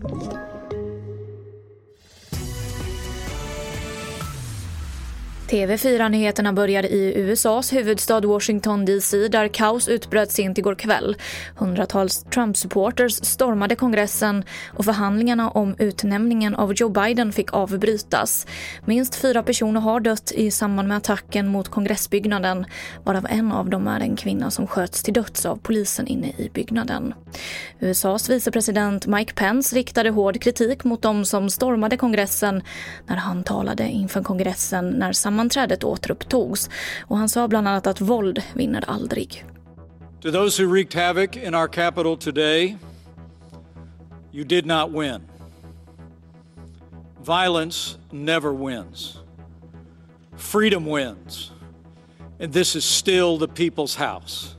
Thank you. TV4-nyheterna börjar i USAs huvudstad Washington DC där kaos utbröt sent igår kväll. Hundratals Trump-supporters stormade kongressen och förhandlingarna om utnämningen av Joe Biden fick avbrytas. Minst fyra personer har dött i samband med attacken mot kongressbyggnaden varav en av dem är en kvinna som sköts till döds av polisen inne i byggnaden. USAs vicepresident Mike Pence riktade hård kritik mot de som stormade kongressen när han talade inför kongressen när sammanträdet återupptogs och han sa bland annat att våld vinner aldrig. To those who wreaked havoc in our capital today, you did not win. Violence never wins. Freedom wins. And this is still the people's house.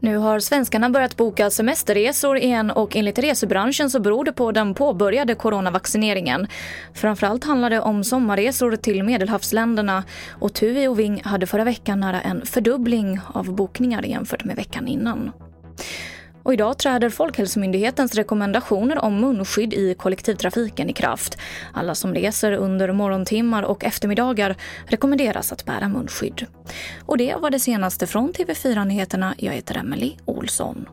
Nu har svenskarna börjat boka semesterresor igen och enligt resebranschen så beror det på den påbörjade coronavaccineringen. Framförallt handlar det om sommarresor till medelhavsländerna och TUI och Ving hade förra veckan nära en fördubbling av bokningar jämfört med veckan innan. Och idag träder Folkhälsomyndighetens rekommendationer om munskydd i kollektivtrafiken i kraft. Alla som reser under morgontimmar och eftermiddagar rekommenderas att bära munskydd. Och det var det senaste från TV4 Nyheterna. Jag heter Emily Olsson.